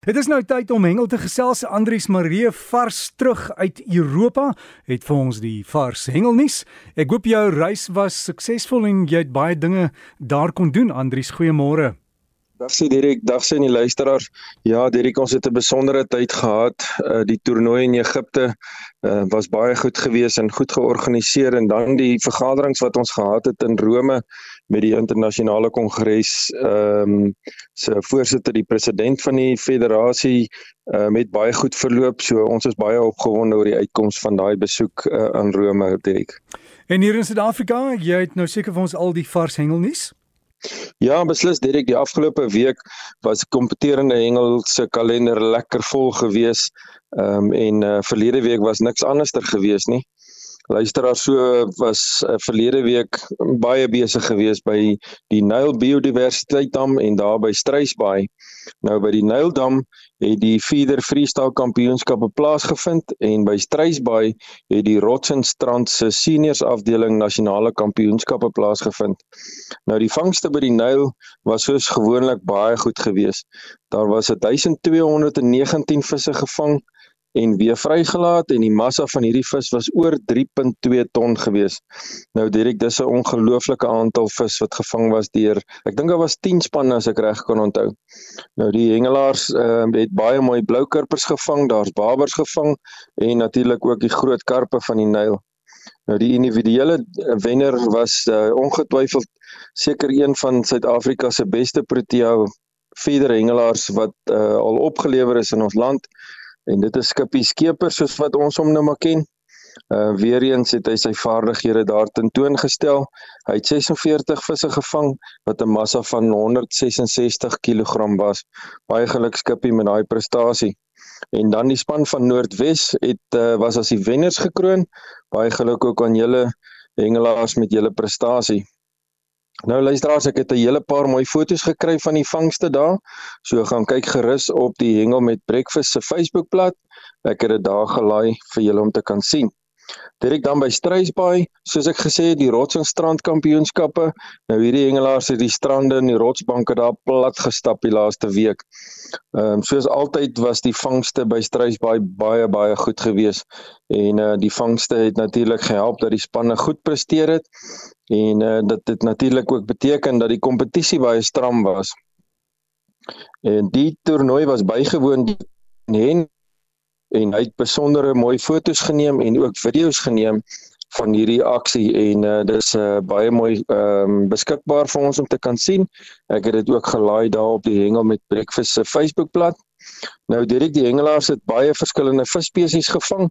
Dit is nou tyd om hengel te gesels. Andries Marie vars terug uit Europa het vir ons die vars hengelnuus. Ek hoop jou reis was suksesvol en jy het baie dinge daar kon doen. Andries, goeiemôre. Dag sê Dirk, dag sê die luisteraars. Ja, Dirk, ons het 'n besondere tyd gehad. Uh, die toernooi in Egipte uh, was baie goed geweest en goed georganiseer en dan die vergaderings wat ons gehad het in Rome met die internasionale kongres ehm um, se voorsitter die president van die federasie uh, met baie goed verloop. So ons is baie opgewonde oor die uitkoms van daai besoek uh, aan Rome, Dirk. En hier in Suid-Afrika, jy het nou seker vir ons al die vars hengelnuus. Ja, beslis Derek, die afgelope week was kompeterende hengelse kalender lekker vol gewees. Ehm um, en uh, verlede week was niks anderster gewees nie. Luisteraar so was uh, verlede week baie besig gewees by die Nyl Biodiversiteit Dam en daar by Struisbaai. Nou by die Nyl Dam het die Feeder Freestyle Kampioenskappe plaasgevind en by Struisbaai het die Rotsenstrand se seniors afdeling nasionale kampioenskappe plaasgevind. Nou die vangste by die Nyl was soos gewoonlik baie goed geweest. Daar was 1219 visse gevang en weer vrygelaat en die massa van hierdie vis was oor 3.2 ton gewees. Nou Dirk, dis 'n ongelooflike aantal vis wat gevang was deur ek dink daar was 10 spanne as ek reg kan onthou. Nou die hengelaars uh, het baie mooi bloukarpers gevang, daar's babers gevang en natuurlik ook die groot karpe van die Nyl. Nou die individuele wenner was uh, ongetwyfeld seker een van Suid-Afrika se beste protea feeder hengelaars wat uh, al opgelewer is in ons land en dit is Skippy Skeper soos wat ons hom nou maar ken. Uh weer eens het hy sy vaardighede daar tentoongestel. Hy het 46 visse gevang wat 'n massa van 166 kg was. Baie geluk Skippy met daai prestasie. En dan die span van Noordwes het uh, was as die wenners gekroon. Baie geluk ook aan julle hengelaars met julle prestasie. Nou luisteraars, ek het 'n hele paar mooi foto's gekry van die vangste daar. So gaan kyk gerus op die Hengel met Breakfast se Facebookblad. Ek het dit daar gelaai vir julle om te kan sien. Direk dan by Struisbaai, soos ek gesê het, die Rotsingstrand Kampioenskappe. Nou hierdie hengelaars het die strande en die rotsbanke daar plat gestap die laaste week. Ehm um, soos altyd was die vangste by Struisbaai baie baie goed geweest en uh, die vangste het natuurlik gehelp dat die spanne goed presteer het en uh, dit het natuurlik ook beteken dat die kompetisie baie stram was. En die toernooi was bygewoon en en hy het besondere mooi foto's geneem en ook video's geneem van hierdie aksie en uh, dis uh, baie mooi um, beskikbaar vir ons om te kan sien. Ek het dit ook gelaai daar op die Hengel met Breakfast se Facebookblad. Nou direk die hengelaars het baie verskillende visspesies gevang.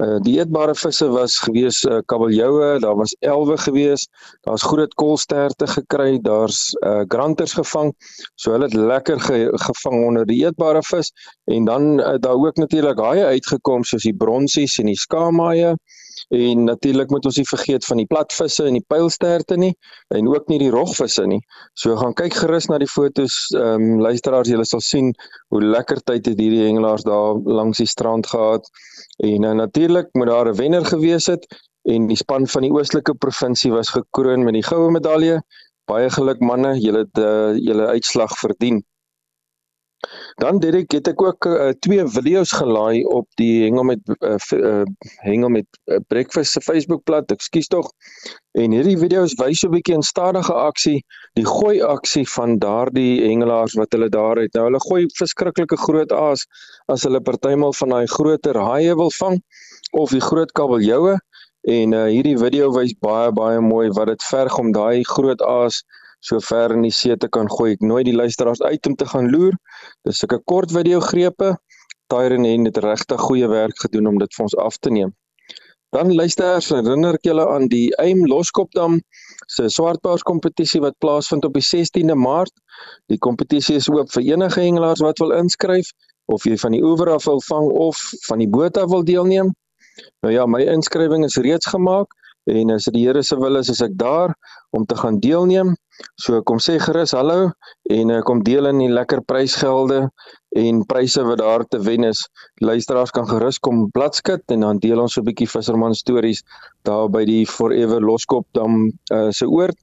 Uh, die eetbare visse was gewees uh, kabeljoue, daar was elwe gewees, daar's groot koolsterte gekry, daar's uh, granters gevang. So hulle het lekker ge gevang onder die eetbare vis en dan uh, daar ook natuurlik haie uitgekom soos die bronsies en die skaamhaie. En natuurlik moet ons nie vergeet van die platvisse en die pylsterte nie en ook nie die rogvisse nie. So gaan kyk gerus na die fotos. Ehm um, luisteraars, julle sal sien hoe lekker tyd het hierdie hengelaars daar langs die strand gehad. En uh, natuurlik moet daar 'n wenner gewees het en die span van die oostelike provinsie was gekroon met die goue medalje. Baie geluk manne, julle het uh, julle uitslag verdien. Dan Derek het ek ook uh, twee video's gelaai op die hengel met uh, uh, hengel met uh, breakfast se Facebookblad. Ekskuus tog. En hierdie video's wys so 'n bietjie 'n stadige aksie, die gooi aksie van daardie hengelaars wat hulle daar het. Nou hulle gooi verskriklike groot aas as hulle partymal van daai groter haie wil vang of die groot kabeljoue. En uh, hierdie video wys baie baie mooi wat dit verg om daai groot aas so ver in die see te kan gooi. Ek nooi die luisteraars uit om te gaan loer. Dis sulke kort video grepe. Tyron het regtig goeie werk gedoen om dit vir ons af te neem. Dan luisteraars, herinner ek julle aan die Aim Loskopdam se swartbaars kompetisie wat plaasvind op die 16de Maart. Die kompetisie is oop vir enige hengelaars wat wil inskryf of jy van die oewer af wil vang of van die boot af wil deelneem. Nou ja, my inskrywing is reeds gemaak en as dit die Here se wil is, is ek daar om te gaan deelneem. So kom sê gerus hallo en uh, kom deel in die lekker prysgelde en pryse wat daar te wen is. Luisteraars kan gerus kom bladskit en dan deel ons so 'n bietjie visserman stories daar by die Forever Loskop dam uh, se oord.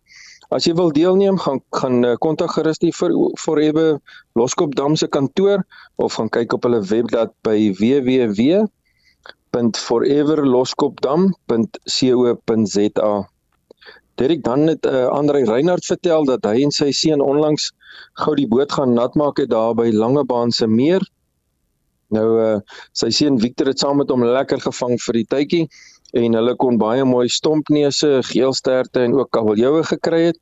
As jy wil deelneem, gaan gaan eh, kontak gerus die Forever Loskop Dam se kantoor of gaan kyk op hulle webblad by www.foreverloskopdam.co.za. Derek dan het uh, Andrei Reinhardt vertel dat hy en sy seun onlangs gou die boot gaan natmaak het daar by Langebaan se meer. Nou uh, sy seun Victor het saam met hom lekker gevang vir die tydjie en hulle kon baie mooi stompneuse, geelsterte en ook kabeljoue gekry het.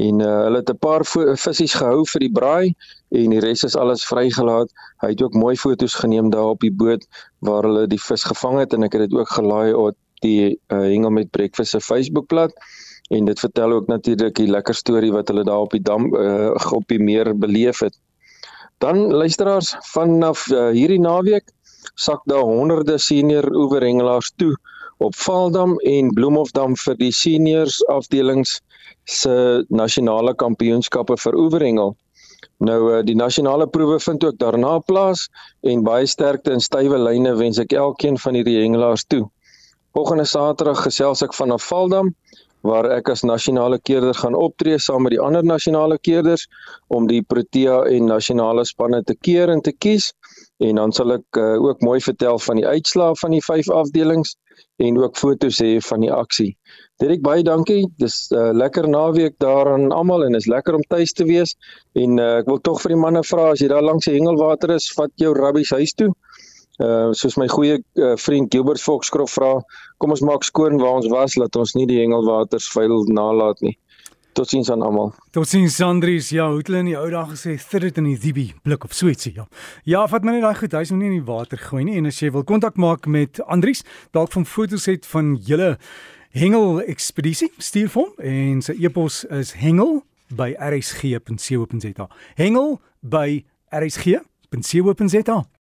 En uh, hulle het 'n paar visse gehou vir die braai en die res is alles vrygelaat. Hy het ook mooi foto's geneem daar op die boot waar hulle die vis gevang het en ek het dit ook gelaai op die uh, Hengel met Breakfast se Facebookblad en dit vertel ook natuurlik die lekker storie wat hulle daar op die dam uh, op die meer beleef het. Dan luisteraars vanaf uh, hierdie naweek sak daar honderde senior oeverhengelaars toe op Valdam en Bloemhofdam vir die seniors afdelings se nasionale kampioenskappe vir oeverhengel. Nou eh, die nasionale proewe vind ook daarna plaas en baie sterkte en stywe lyne wens ek elkeen van hierdie hengelaars toe. Volgende Saterdag gesels ek vanaf Valdam waar ek as nasionale keerder gaan optree saam met die ander nasionale keerders om die Protea en nasionale spanne te keer en te kies en dan sal ek uh, ook mooi vertel van die uitslae van die vyf afdelings en ook foto's hê van die aksie. Dirk baie dankie. Dis 'n uh, eh, lekker naweek daar aan almal en is lekker om tuis te wees en uh, ek wil tog vir die manne vra as jy daar langs die hengelwater is, vat jou rabbies huis toe. Uh soos my goeie uh, vriend Gilbert Foxcroft vra, kom ons maak skoon waar ons was, laat ons nie die hengelwaters vuil nalat nie. Totsiens aan almal. Totsiens Andries. Ja, hoe het hulle in die ou dae gesê, "Thit dit in die dibi blik of sweetsie." Ja. Ja, vat my net daai goed, hy's nog nie in die water gooi nie en as jy wil kontak maak met Andries, dalk van foto's het van julle hengel ekspedisie, stuur vir hom en sy e-pos is hengel@rsg.co.za. hengel@rsg.co.za